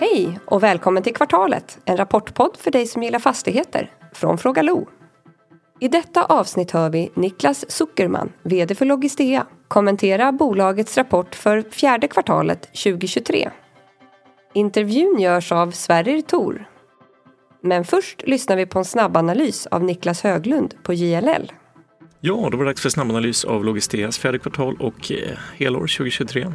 Hej och välkommen till Kvartalet, en rapportpodd för dig som gillar fastigheter från Fråga Lo. I detta avsnitt hör vi Niklas Zuckerman, VD för Logistea, kommentera bolagets rapport för fjärde kvartalet 2023. Intervjun görs av Sverrir Tor. Men först lyssnar vi på en snabbanalys av Niklas Höglund på JLL. Ja, då var det dags för snabbanalys av Logisteas fjärde kvartal och eh, helår 2023.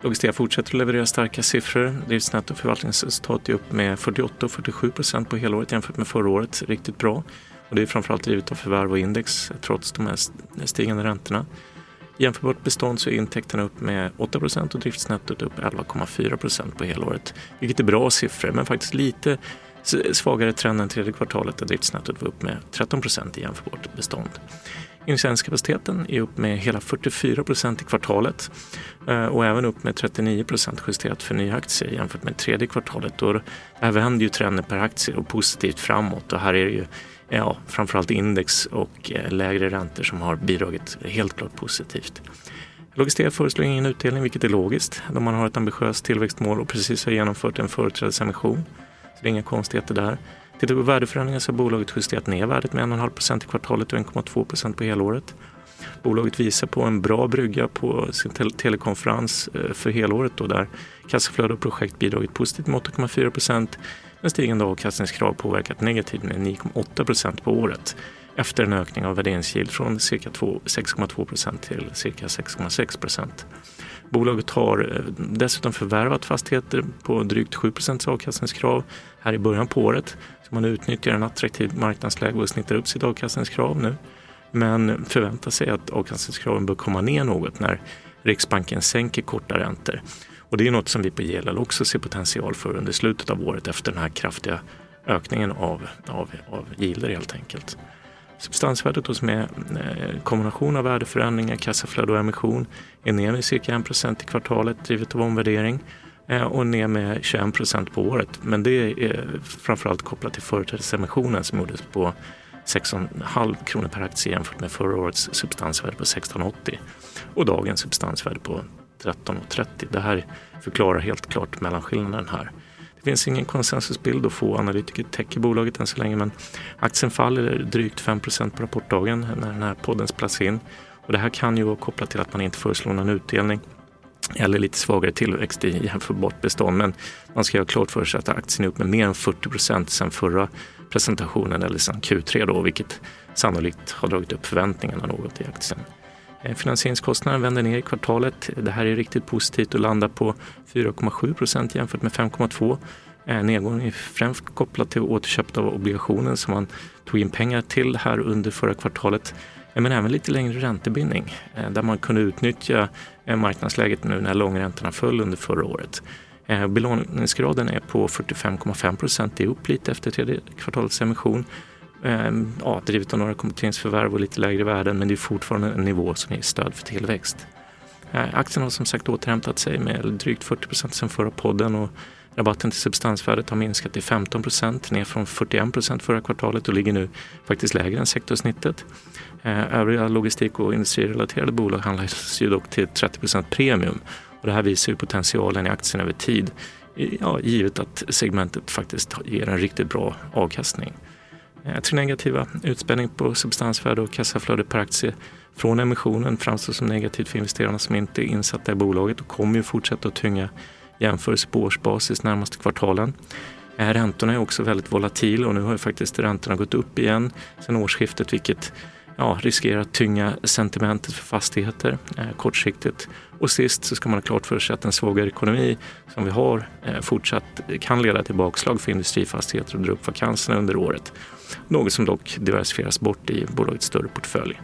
Logistea fortsätter att leverera starka siffror. Driftsnetto och förvaltningsresultat är upp med 48 och 47 procent på helåret jämfört med förra året. Riktigt bra. Och det är framförallt drivet av förvärv och index trots de här stigande räntorna. Jämförbart bestånd så är intäkterna upp med 8 procent och driftsnettot upp 11,4 procent på helåret. Vilket är bra siffror men faktiskt lite svagare trend än tredje kvartalet där driftsnettot var upp med 13 procent i jämförbart bestånd. Investeringskapaciteten är upp med hela 44 procent i kvartalet eh, och även upp med 39 procent justerat för nya aktier jämfört med tredje kvartalet. Och det här vänder ju trenden per aktie och positivt framåt och här är det ju ja, framförallt index och eh, lägre räntor som har bidragit helt klart positivt. Logistea föreslår ingen utdelning, vilket är logiskt då man har ett ambitiöst tillväxtmål och precis har genomfört en företrädesemission. Så det är inga konstigheter där. Tittar vi på värdeförändringar så har bolaget justerat ner värdet med 1,5 procent i kvartalet och 1,2 procent på helåret. Bolaget visar på en bra brygga på sin te telekonferens eh, för helåret då där kassaflöde och projekt bidragit positivt med 8,4 procent men stigande avkastningskrav påverkat negativt med 9,8 procent på året efter en ökning av värderingsgild från cirka 6,2 procent till cirka 6,6 procent. Bolaget har eh, dessutom förvärvat fastigheter på drygt 7% avkastningskrav här i början på året. Så man utnyttjar en attraktiv marknadsläge och snittar upp sitt avkastningskrav nu. Men förväntar sig att avkastningskraven bör komma ner något när Riksbanken sänker korta räntor. Och det är något som vi på Gelal också ser potential för under slutet av året efter den här kraftiga ökningen av, av, av gilder helt enkelt. Substansvärdet då som är kombination av värdeförändringar, kassaflöde och emission är ner med cirka 1 procent i kvartalet drivet av omvärdering eh, och ner med 21 procent på året. Men det är framförallt kopplat till företrädesemissionen som gjordes på 6,5 kronor per aktie jämfört med förra årets substansvärde på 16,80 och dagens substansvärde på 13,30. Det här förklarar helt klart mellanskillnaden här. Det finns ingen konsensusbild och få analytiker täcker bolaget än så länge men aktien faller drygt 5% på rapportdagen när den här podden spelas in. Och det här kan ju vara kopplat till att man inte föreslår någon utdelning eller lite svagare tillväxt i jämförbart bestånd. Men man ska ha klart för sig att aktien är upp med mer än 40 procent sedan förra presentationen eller sedan Q3 då, vilket sannolikt har dragit upp förväntningarna något i aktien. Eh, finansieringskostnaden vänder ner i kvartalet. Det här är riktigt positivt och landar på 4,7 procent jämfört med 5,2. Eh, nedgången är främst kopplad till återköp av obligationen som man tog in pengar till här under förra kvartalet. Eh, men även lite längre räntebindning där man kunde utnyttja marknadsläget nu när långräntorna föll under förra året. Belåningsgraden är på 45,5 procent, det är upp lite efter tredje kvartalets emission Ehm, ja, drivet av några kompletteringsförvärv och lite lägre värden men det är fortfarande en nivå som ger stöd för tillväxt. Eh, aktien har som sagt återhämtat sig med drygt 40 procent sedan förra podden och rabatten till substansvärdet har minskat till 15 procent ner från 41 procent förra kvartalet och ligger nu faktiskt lägre än sektorsnittet. Eh, övriga logistik och industrirelaterade bolag handlas ju dock till 30 procent premium och det här visar ju potentialen i aktien över tid ja, givet att segmentet faktiskt ger en riktigt bra avkastning. Eh, negativa. Utspänning på substansvärde och kassaflöde per aktie från emissionen framstår som negativt för investerarna som inte är insatta i bolaget och kommer ju fortsätta att tynga jämförelse på årsbasis närmaste kvartalen. Eh, räntorna är också väldigt volatila och nu har ju faktiskt räntorna gått upp igen sedan årsskiftet vilket ja, riskerar att tynga sentimentet för fastigheter eh, kortsiktigt. Och sist så ska man ha klart för sig att en svagare ekonomi som vi har eh, fortsatt kan leda till bakslag för industrifastigheter och dra upp vakanserna under året. Något som dock diversifieras bort i bolagets större portfölj.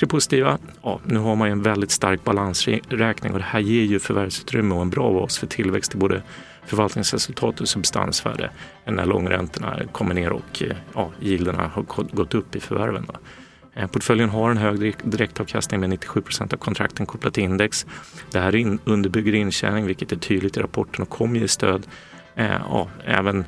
Det positiva, ja, nu har man ju en väldigt stark balansräkning och det här ger ju förvärvsutrymme och en bra bas för tillväxt i både förvaltningsresultat och substansvärde när långräntorna kommer ner och eh, ja, gilderna har gått upp i förvärven. Då. Eh, portföljen har en hög direktavkastning med 97 procent av kontrakten kopplat till index. Det här in, underbygger intjäning vilket är tydligt i rapporten och kommer ge stöd eh, ja, även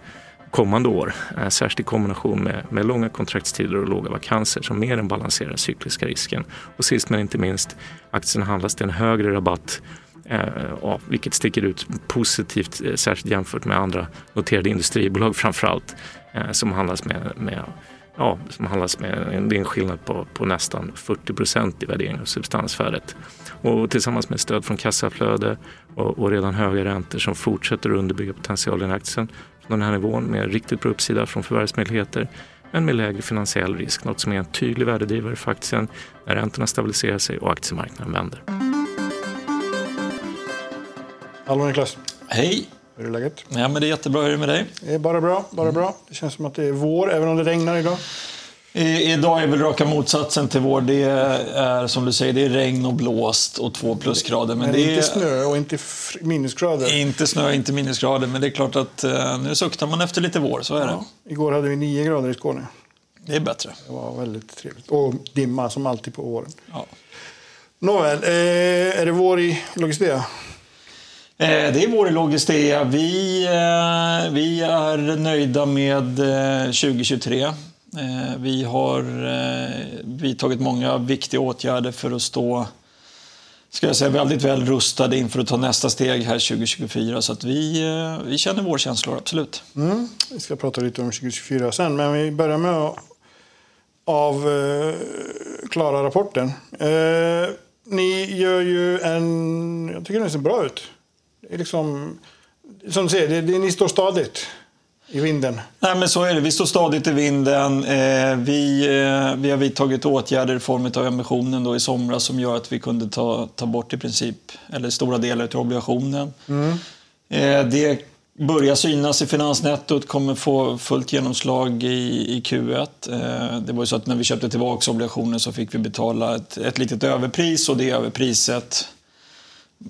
kommande år. Eh, särskilt i kombination med, med långa kontraktstider och låga vakanser som mer än balanserar den cykliska risken. Och sist men inte minst, aktien handlas till en högre rabatt eh, ja, vilket sticker ut positivt, eh, särskilt jämfört med andra noterade industribolag framför allt, som handlas med, med ja, som handlas med en, en skillnad på, på nästan 40 procent i värdering av substansvärdet. Och tillsammans med stöd från kassaflöde och, och redan höga räntor som fortsätter att underbygga potentialen i aktien från den här nivån med riktigt bra uppsida från förvärvsmöjligheter men med lägre finansiell risk, något som är en tydlig värdedrivare för aktien när räntorna stabiliserar sig och aktiemarknaden vänder. Hallå Niklas! Hej! Hur är läget? Ja, men det är jättebra. Hur är det med dig? Det är bara bra. Bara bra. Det känns som att det är vår, även om det regnar idag. I, idag är väl raka motsatsen till vår. Det är som du säger, det är regn och blåst och två plusgrader. Men, men det är inte snö och inte minusgrader. Inte snö, inte minusgrader. Men det är klart att uh, nu suktar man efter lite vår, så är ja. det. Igår hade vi nio grader i Skåne. Det är bättre. Det var väldigt trevligt. Och dimma som alltid på våren. Ja. Nåväl, eh, är det vår i Logistea? Eh, det är vår logistik. Logistea. Vi, eh, vi är nöjda med eh, 2023. Vi har vidtagit många viktiga åtgärder för att stå ska jag säga, väldigt väl rustade inför att ta nästa steg här 2024. Så att vi, vi känner vår känslor, absolut. Mm. Vi ska prata lite om 2024 sen, men vi börjar med att avklara rapporten. Eh, ni gör ju en... Jag tycker den ser bra ut liksom, som du säger, det, det, ni står stadigt i vinden. Nej, men så är det. Vi står stadigt i vinden. Eh, vi, eh, vi har vidtagit åtgärder i form av emissionen då i somras som gör att vi kunde ta, ta bort i princip, eller stora delar av obligationen. Mm. Eh, det börjar synas i finansnettot, kommer få fullt genomslag i, i Q1. Eh, det var ju så att när vi köpte tillbaka obligationen så fick vi betala ett, ett litet överpris och det överpriset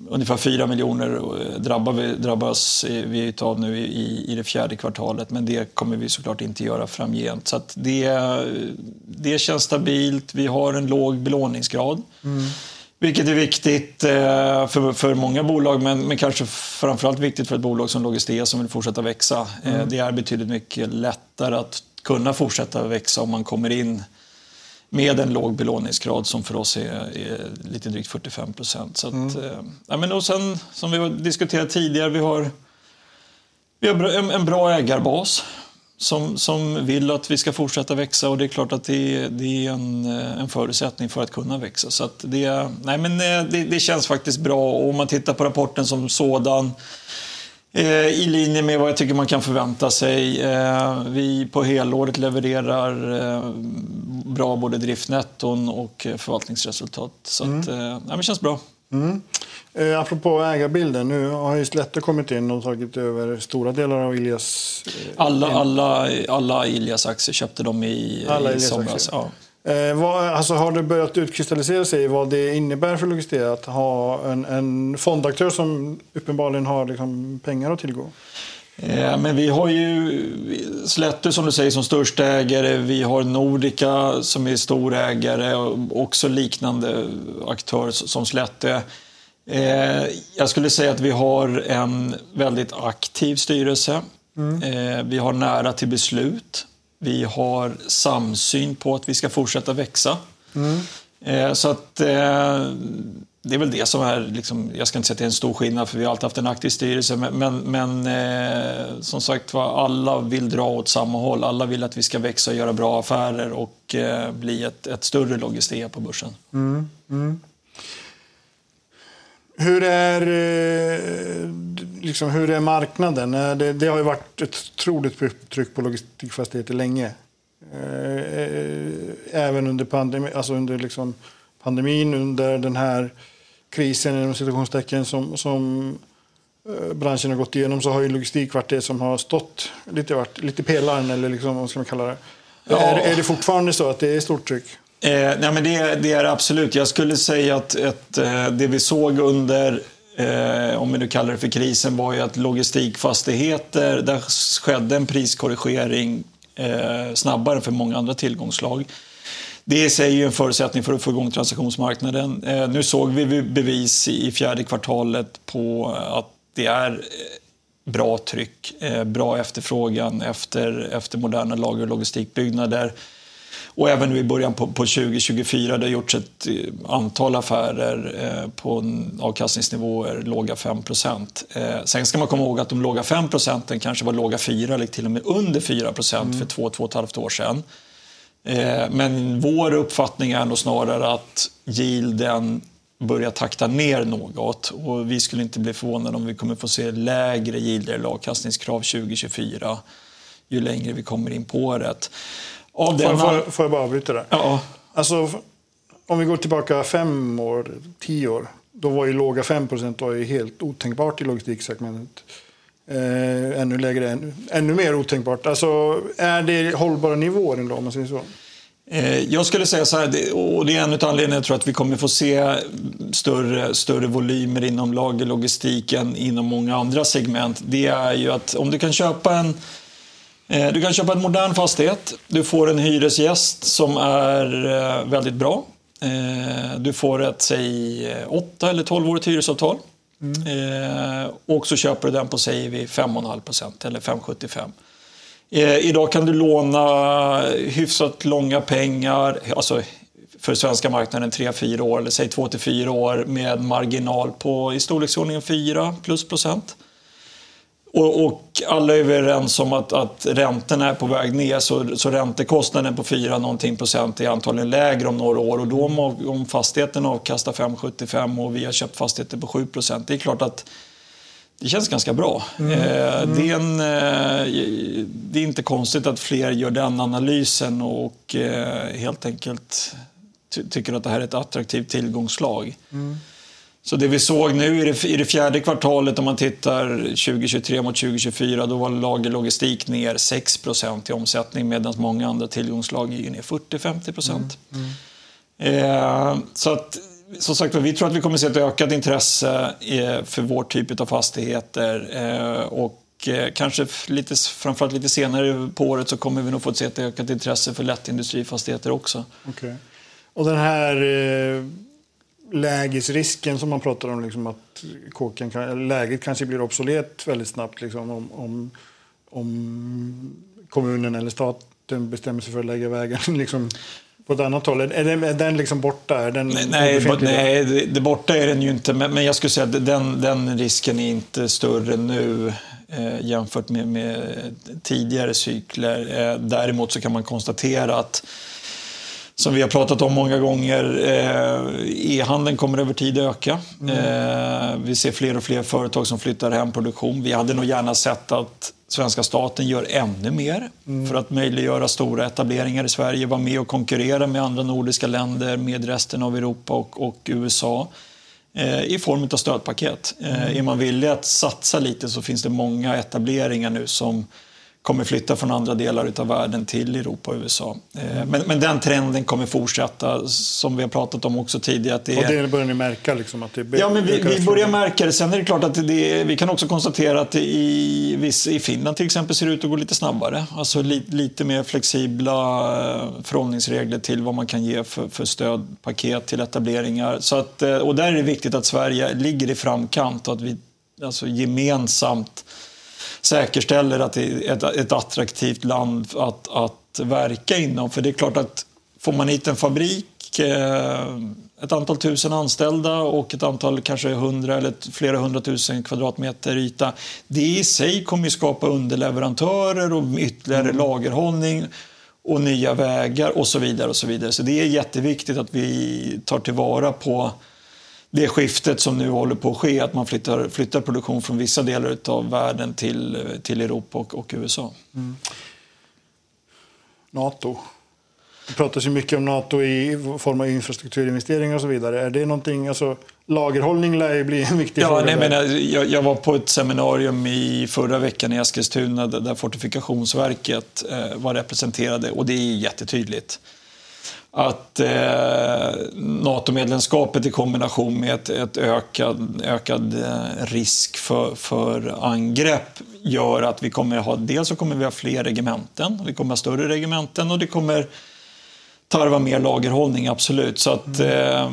ungefär 4 miljoner eh, drabbar vi, drabbas vi av nu i, i det fjärde kvartalet men det kommer vi såklart inte göra framgent. Så det, det känns stabilt. Vi har en låg belåningsgrad. Mm. Vilket är viktigt eh, för, för många bolag, men, men kanske framförallt viktigt för ett bolag som Logistea som vill fortsätta växa. Eh, mm. Det är betydligt mycket lättare att kunna fortsätta växa om man kommer in med en låg belåningsgrad som för oss är, är lite drygt 45 procent. Så mm. Eh, ja, men och sen, som vi har diskuterat tidigare, vi har, vi har en, en bra ägarbas som, som vill att vi ska fortsätta växa och det är klart att det, det är en, en förutsättning för att kunna växa. Så det, nej men eh, det, det, känns faktiskt bra och om man tittar på rapporten som sådan Eh, i linje med vad jag tycker man kan förvänta sig. Eh, vi på helåret levererar eh, bra både driftnetton och förvaltningsresultat. Så mm. att, ja, det känns bra. Mm. Eh, apropå ägarbilden, nu har ju Slätte kommit in och tagit över stora delar av Ilias... alla, alla, alla Ilias aktier köpte de i, alla i somras. Ja. Eh, vad, alltså har det börjat utkristallisera sig vad det innebär för Logistea att ha en, en fondaktör som uppenbarligen har liksom pengar att tillgå? Eh, men vi har ju Slättu som du säger som största ägare. Vi har Nordica som är stor ägare och också liknande aktör som Slätte. Eh, jag skulle säga att vi har en väldigt aktiv styrelse. Mm. Eh, vi har nära till beslut. Vi har samsyn på att vi ska fortsätta växa. Mm. Eh, så att eh, det är väl det som är, liksom, jag ska inte säga att det är en stor skillnad för vi har alltid haft en aktiv styrelse, men, men, men eh, som sagt var, alla vill dra åt samma håll. Alla vill att vi ska växa och göra bra affärer och eh, bli ett, ett större Logistea på börsen. Mm. Mm. Hur är, eh, liksom, hur är marknaden? Eh, det, det har ju varit ett otroligt tryck på logistikfastigheter länge. Eh, även under, pandemi, alltså under liksom pandemin, under den här krisen inom situationstecken som, som branschen har gått igenom så har ju logistik varit det som har stått lite, varit, lite pelaren eller liksom, vad ska man kalla det. Ja. Är, är det fortfarande så att det är stort tryck? Eh, nej men det, det är absolut. Jag skulle säga att ett, eh, det vi såg under eh, om vi nu kallar det för krisen, var ju att logistikfastigheter, där skedde en priskorrigering eh, snabbare för många andra tillgångslag. Det är sig en förutsättning för att få igång transaktionsmarknaden. Eh, nu såg vi bevis i fjärde kvartalet på att det är eh, bra tryck, eh, bra efterfrågan efter, efter moderna lager och logistikbyggnader. Och även nu i början på, på 2024, det har gjorts ett eh, antal affärer eh, på avkastningsnivåer låga 5 eh, Sen ska man komma ihåg att de låga 5 procenten kanske var låga 4 eller till och med under 4 procent mm. för två, två och ett halvt år sedan. Eh, men vår uppfattning är nog snarare att yielden börjar takta ner något och vi skulle inte bli förvånade om vi kommer få se lägre yielder eller avkastningskrav 2024 ju längre vi kommer in på året. Av får, får, får jag bara avbryta där? Ja. Alltså, om vi går tillbaka fem år, tio år, då var ju låga 5 var ju helt otänkbart i logistiksegmentet. Eh, ännu lägre, ännu, ännu mer otänkbart. Alltså, är det hållbara nivåer ändå, om man säger så? Eh, jag skulle säga så här, och det är en av anledningarna jag tror att vi kommer få se större, större volymer inom lagerlogistiken inom många andra segment. Det är ju att om du kan köpa en Eh, du kan köpa en modern fastighet, du får en hyresgäst som är eh, väldigt bra. Eh, du får ett, säg, 8 eller 12-årigt hyresavtal. Mm. Och så köper du den på, säger vi, 5,5 eller 5,75. Idag kan du låna hyfsat långa pengar, alltså för svenska marknaden 3-4 år, eller säg 2-4 år med marginal på i storleksordningen 4 plus procent. Och, och, alla är överens om att, att räntorna är på väg ner så, så räntekostnaden på 4 någonting procent är antagligen lägre om några år och då om, om fastigheten avkastar 5,75 och vi har köpt fastigheter på 7 procent, det är klart att det känns ganska bra. Mm. Mm. Det, är en, eh, det är inte konstigt att fler gör den analysen och eh, helt enkelt ty tycker att det här är ett attraktivt tillgångslag. Mm. Så det vi såg nu i det, i det fjärde kvartalet om man tittar 2023 mot 2024 då var lagerlogistik ner 6% i omsättning medan många andra tillgångslag gick ner 40-50 Mm. Mm. Eh, så att som sagt vi tror att vi kommer att se ett ökat intresse eh, för vår typ av fastigheter. Eh, och eh, kanske lite, framförallt lite senare på året så kommer vi nog få se ett ökat intresse för lättindustrifastigheter också. Okay. Och den här eh, lägesrisken som man pratar om, liksom att kåken kan, läget kanske blir obsolet väldigt snabbt liksom, om, om, om kommunen eller staten bestämmer sig för att lägga vägen liksom, på ett annat håll? Är, den, är den liksom borta? Är den nej, nej, nej det, det, borta är den ju inte. Men, men jag skulle säga att den, den risken är inte större nu eh, jämfört med, med, tidigare cykler. Eh, däremot så kan man konstatera att som vi har pratat om många gånger, eh, e-handeln kommer över tid öka. Mm. Eh, vi ser fler och fler företag som flyttar hem produktion. Vi hade nog gärna sett att svenska staten gör ännu mer mm. för att möjliggöra stora etableringar i Sverige, vara med och konkurrera med andra nordiska länder, med resten av Europa och, och USA eh, i form av stödpaket. Mm. Är man villig att satsa lite så finns det många etableringar nu som kommer flytta från andra delar av världen till Europa och USA. Eh, men, men, den trenden kommer fortsätta, som vi har pratat om också tidigare. Att det, och det börjar ni märka? Liksom, att det ja, men vi, vi börjar märka det. Sen är det klart att det, vi kan också konstatera att i, i Finland till exempel ser det ut att gå lite snabbare. Alltså li, lite mer flexibla eh, förhållningsregler till vad man kan ge för, för stödpaket till etableringar. Så att, eh, och där är det viktigt att Sverige ligger i framkant och att vi alltså gemensamt säkerställer att det är ett, ett attraktivt land att, att verka inom. För det är klart att får man hit en fabrik, eh, ett antal tusen anställda och ett antal kanske hundra eller flera hundratusen kvadratmeter yta. Det i sig kommer ju skapa underleverantörer och ytterligare mm. lagerhållning och nya vägar och så vidare. och Så vidare. Så det är jätteviktigt att vi tar tillvara på det skiftet som nu håller på att ske, att man flyttar, flyttar produktion från vissa delar av världen till, till Europa och, och USA. Mm. Nato. Det pratas ju mycket om Nato i form av infrastrukturinvesteringar och så vidare. Är det någonting, alltså, lagerhållning lär ju bli en viktig ja, fråga. Nej, men jag, jag, var på ett seminarium i förra veckan i Eskilstuna där Fortifikationsverket eh, var representerade och det är jättetydligt att eh, NATO-medlemskapet i kombination med ett, ett ökad, ökad eh, risk för, för angrepp gör att vi kommer ha, dels så kommer vi ha fler regementen, vi kommer ha större regementen och det kommer tarva mer lagerhållning, absolut. Så att, eh,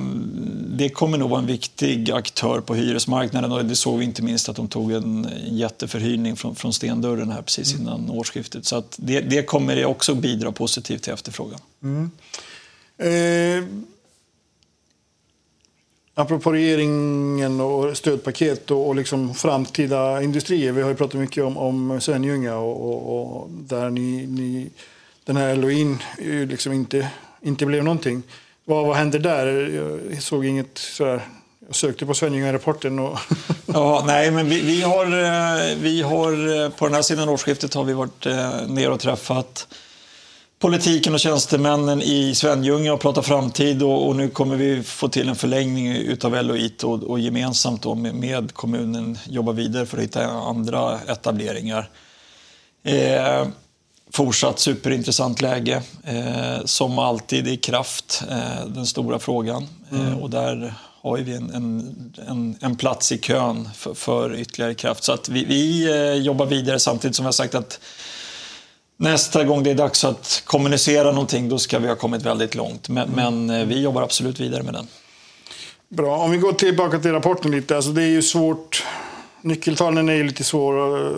det kommer nog vara en viktig aktör på hyresmarknaden och det såg vi inte minst att de tog en jätteförhyrning från, från stendörren här precis mm. innan mm. årsskiftet. Så att det, det kommer också bidra positivt till efterfrågan. Mm. Eh, apropå regeringen och stödpaket och, och liksom framtida industrier. Vi har ju pratat mycket om, om Svenljunga och, och, och, där ni, ni, den här LOIn liksom inte, inte blev någonting. Vad, vad hände där? Jag såg inget sådär. Jag sökte på Svenljunga-rapporten. Och ja, nej, men vi, vi, har, eh, vi har eh, på den här sidan årsskiftet har vi varit eh, ner och träffat politiken och tjänstemännen i Svenljunga och pratat framtid och, och, nu kommer vi få till en förlängning utav LOIT och, och gemensamt då med, med, kommunen jobba vidare för att hitta andra etableringar. Eh, fortsatt superintressant läge. Eh, som alltid i kraft, eh, den stora frågan. Eh, mm. och där har vi en, en, en, plats i kön för, för ytterligare kraft. Så att vi, vi eh, jobbar vidare samtidigt som vi har sagt att Nästa gång det är dags att kommunicera någonting, då ska vi ha kommit väldigt långt. Men, mm. men, eh, vi jobbar absolut vidare med den. Bra. Om vi går tillbaka till rapporten lite. Alltså det är ju svårt. Nyckeltalen är ju lite svåra,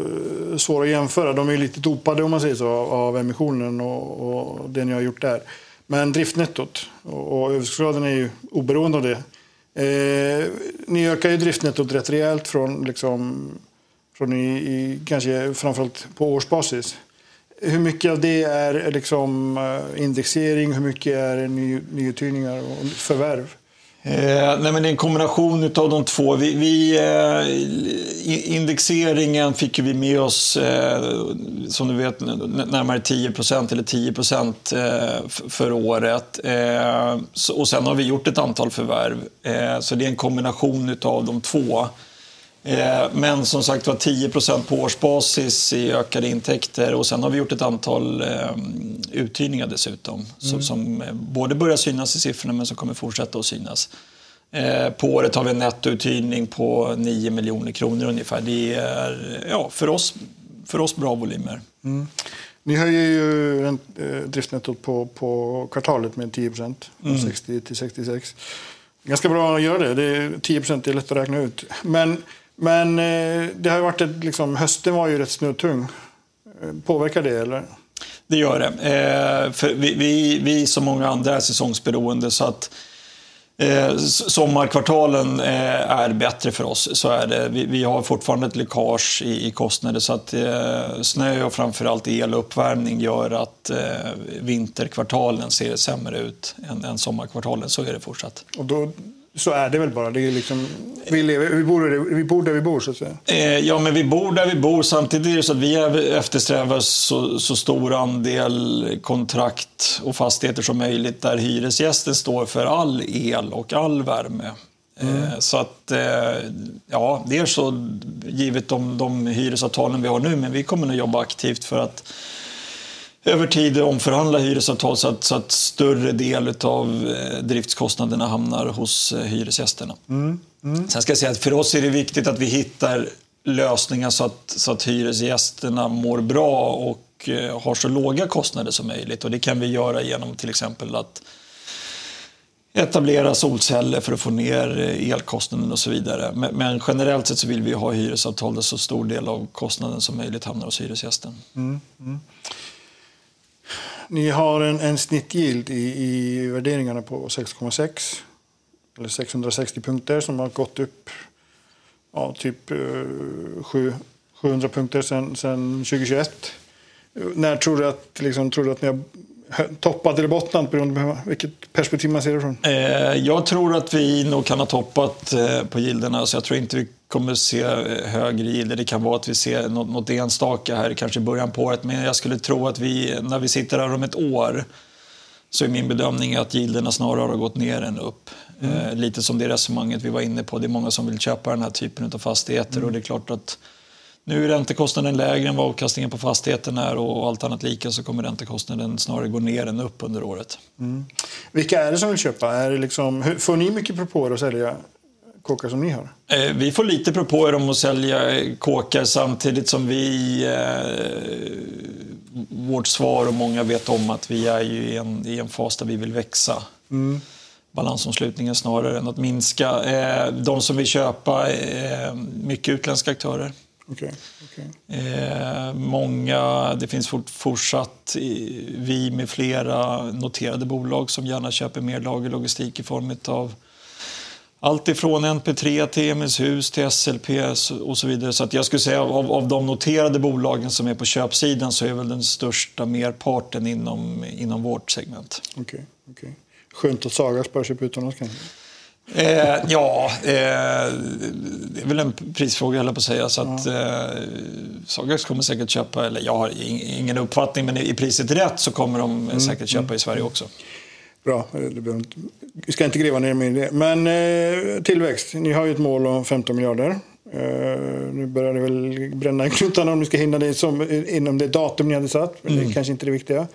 svåra att jämföra. De är lite dopade om man säger så av emissionen och, och det ni har gjort där. Men driftnettot och, och överskottsgraden är ju oberoende av det. Eh, ni ökar ju driftnettot rätt rejält från, liksom, från i, i, kanske framförallt på årsbasis. Hur mycket av det är liksom eh, indexering, hur mycket är ny, nyuthyrningar och förvärv? Eh, nej men det är en kombination av de två. Vi, vi eh, indexeringen fick vi med oss, eh, som du vet, närmare 10% eller 10 eh, för året. Eh, så, och sen har vi gjort ett antal förvärv. Eh, så det är en kombination av de två. Eh, men som sagt var 10% på årsbasis i ökade intäkter och sen har vi gjort ett antal eh, uthyrningar dessutom mm. som, både börjar synas i siffrorna men som kommer fortsätta att synas. Eh, på året har vi en nettouthyrning på 9 miljoner kronor ungefär. Det är ja, för, oss, för oss bra volymer. Mm. Ni höjer ju driftnettot på, på kvartalet med 10 från mm. 60 till 66. Ganska bra att göra det. det är 10% är lätt att räkna ut. Men men eh, det har varit ett, liksom, hösten var ju rätt snötung. Eh, påverkar det eller? Det gör det. Eh, för vi, vi, vi som många andra är säsongsberoende så att Eh, sommarkvartalen eh, är bättre för oss, så är det. Vi, vi har fortfarande ett läckage i, i kostnader så att eh, snö och framförallt el och uppvärmning gör att vinterkvartalen ser sämre ut än, än sommarkvartalen. Så är det fortsatt. Och då så är det väl bara. Det är liksom, vi, lever, vi, bor, vi bor där vi bor, så att säga. Eh, ja, men vi bor där vi bor. Samtidigt är det så att vi eftersträvar så, så stor andel kontrakt och fastigheter som möjligt där hyresgästen står för all el och all värme. Eh, mm. Så att, eh, ja, det är så givet de, de hyresavtalen vi har nu, men vi kommer att jobba aktivt för att över tid omförhandla hyresavtal så att, så att större del av eh, driftskostnaderna hamnar hos eh, hyresgästerna. Mm. Mm. Sen ska jag säga att för oss är det viktigt att vi hittar lösningar så att, så att hyresgästerna mår bra och eh, har så låga kostnader som möjligt. Och det kan vi göra genom till exempel att etablera solceller för att få ner elkostnaden och så vidare. Men, men generellt sett så vill vi ha hyresavtal där så stor del av kostnaden som möjligt hamnar hos hyresgästen. Mm. mm. Ni har en, en snittgild i, i värderingarna på 6,6 eller 660 punkter som har gått upp ja, typ eh, 700 punkter sedan 2021. När tror du att, liksom, tror du att ni har toppat eller bottnat beroende på vilket perspektiv man ser det från? Eh, jag tror att vi nog kan ha toppat eh, på gilderna så jag tror inte vi kommer se eh, högre gilder. Det kan vara att vi ser något, något enstaka här kanske i början på året men jag skulle tro att vi när vi sitter här om ett år så är min bedömning att gilderna snarare har gått ner än upp. Mm. lite som det resonemanget vi var inne på. Det är många som vill köpa den här typen av fastigheter mm. och det är klart att nu är räntekostnaden lägre än vad avkastningen på fastigheten är och allt annat lika så kommer räntekostnaden snarare gå ner än upp under året. Mm. Vilka är det som vill köpa? Är det liksom, får ni mycket propåer att sälja kåkar som ni har? Eh, vi får lite propåer om att sälja kåkar samtidigt som vi... Eh, vårt svar och många vet om att vi är ju i en, i en fas där vi vill växa. Mm. balansomslutningen snarare än att minska. Eh, de som vill köpa är mycket utländska aktörer. Okay, okay. Eh, många, det finns fort, fortsatt vi med flera noterade bolag som gärna köper mer lagerlogistik i form av allt ifrån NP3 till Emilshus till SLP och så vidare. Så att jag skulle säga av, av de noterade bolagen som är på köpsidan så är väl den största merparten inom, inom vårt segment. Okej. Okay, okay. Skönt att Sagas börjar köpa utomlands kanske? Eh, ja, eh, det är väl en prisfråga höll på att säga. Så att, eh, Sagax kommer säkert köpa, eller jag har ingen uppfattning, men i priset rätt så kommer de mm, säkert köpa mm. i Sverige också. Bra, vi ska inte gräva ner mer i det. Men eh, tillväxt, ni har ju ett mål om 15 miljarder. Uh, nu börjar det väl bränna i knutarna om ni ska hinna det som, inom det datum ni hade satt. Men mm. det är kanske inte det viktiga.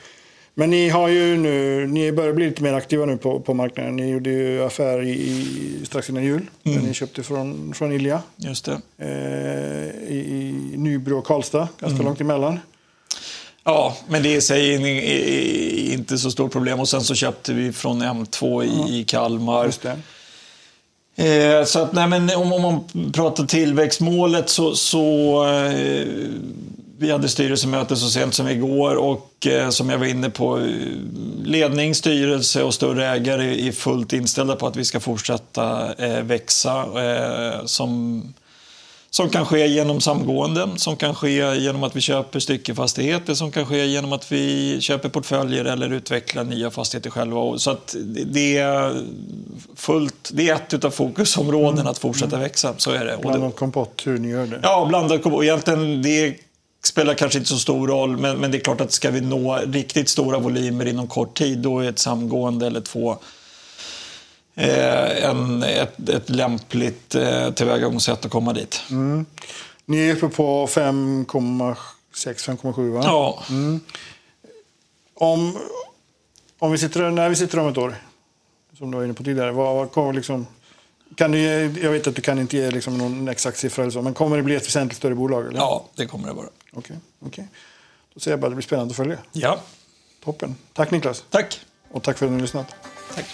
Men ni har ju nu, ni börjar bli lite mer aktiva nu på, på marknaden. Ni gjorde ju affär i, i strax innan jul. Mm. Ni köpte från, från Ilja. Just det. Uh, i, i Nybro och Karlstad, ganska mm. långt emellan. Ja, men det är i sig inte så stort problem. Och sen så köpte vi från M2 i, i Kalmar. Eh, så att, nej, men om, om man pratar tillväxtmålet så, så eh, vi hade styrelsemöte så sent som igår och eh, som jag var inne på, eh, ledning, styrelse och större ägare är fullt inställda på att vi ska fortsätta växa. Som som kan ske genom samgåenden, som kan ske genom att vi köper styckefastigheter, som kan ske genom att vi köper portföljer eller utvecklar nya fastigheter själva. Så att det är fullt, det är ett av fokusområdena mm. att fortsätta växa. Så är det. Blandad kompott, hur ni gör det? Ja, blandad kompott. Egentligen, det spelar kanske inte så stor roll, men, men det är klart att ska vi nå riktigt stora volymer inom kort tid, då är ett samgående eller två en, ett, ett lämpligt eh, tillvägagångssätt att komma dit. Mm. Ni är uppe på 5,6-5,7 va? Ja. Mm. Om, om vi sitter, när vi sitter om ett år, som du var inne på tidigare, vad, vad kommer liksom, kan du, jag vet att du kan inte ge liksom någon exakt siffra, eller så, men kommer det bli ett väsentligt större bolag? Eller? Ja, det kommer det vara. Okej, okay, okay. Då säger jag bara att det blir spännande att följa. Ja. Toppen. Tack Niklas. Tack. Och tack för att ni har lyssnat. Tack.